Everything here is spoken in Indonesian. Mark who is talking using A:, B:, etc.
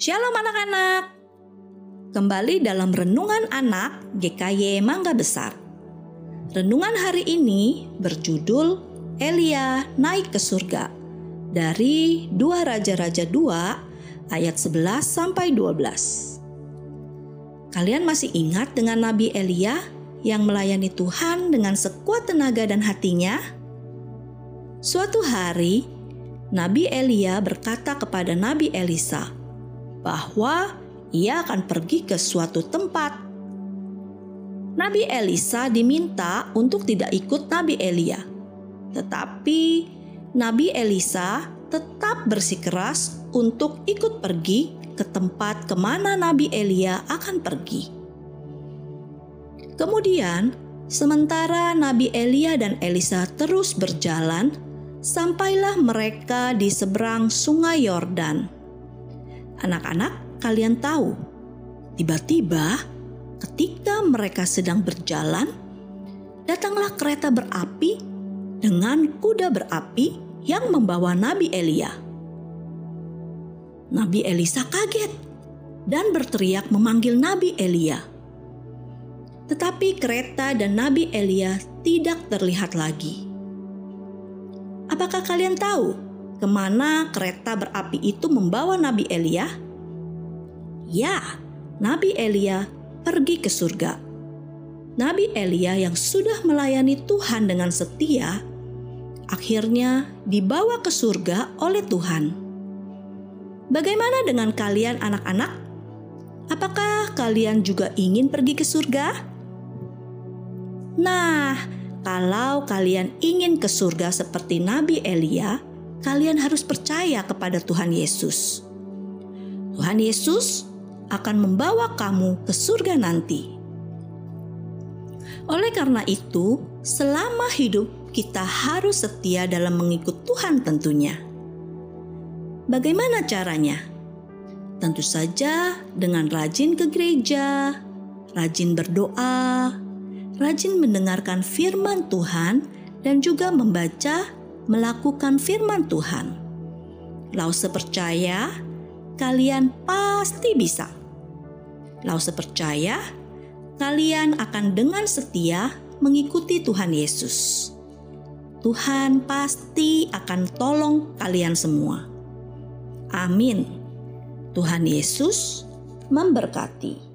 A: Shalom anak-anak. Kembali dalam renungan anak GKY Mangga Besar. Renungan hari ini berjudul Elia naik ke surga dari 2 Raja-Raja 2 ayat 11 sampai 12. Kalian masih ingat dengan Nabi Elia yang melayani Tuhan dengan sekuat tenaga dan hatinya? Suatu hari, Nabi Elia berkata kepada Nabi Elisa bahwa ia akan pergi ke suatu tempat. Nabi Elisa diminta untuk tidak ikut Nabi Elia, tetapi Nabi Elisa tetap bersikeras untuk ikut pergi ke tempat ke mana Nabi Elia akan pergi. Kemudian, sementara Nabi Elia dan Elisa terus berjalan, sampailah mereka di seberang Sungai Yordan. Anak-anak, kalian tahu, tiba-tiba ketika mereka sedang berjalan, datanglah kereta berapi dengan kuda berapi yang membawa Nabi Elia. Nabi Elisa kaget dan berteriak memanggil Nabi Elia. Tetapi kereta dan Nabi Elia tidak terlihat lagi. Apakah kalian tahu ke mana kereta berapi itu membawa Nabi Elia? Ya, Nabi Elia pergi ke surga. Nabi Elia yang sudah melayani Tuhan dengan setia, akhirnya dibawa ke surga oleh Tuhan. Bagaimana dengan kalian, anak-anak? Apakah kalian juga ingin pergi ke surga? Nah, kalau kalian ingin ke surga seperti Nabi Elia, kalian harus percaya kepada Tuhan Yesus. Tuhan Yesus akan membawa kamu ke surga nanti. Oleh karena itu, selama hidup kita harus setia dalam mengikut Tuhan tentunya. Bagaimana caranya? Tentu saja dengan rajin ke gereja, rajin berdoa, rajin mendengarkan firman Tuhan, dan juga membaca melakukan firman Tuhan. Lause percaya, kalian pasti bisa. Lause percaya, kalian akan dengan setia mengikuti Tuhan Yesus. Tuhan pasti akan tolong kalian semua. Amin. Tuhan Yesus memberkati.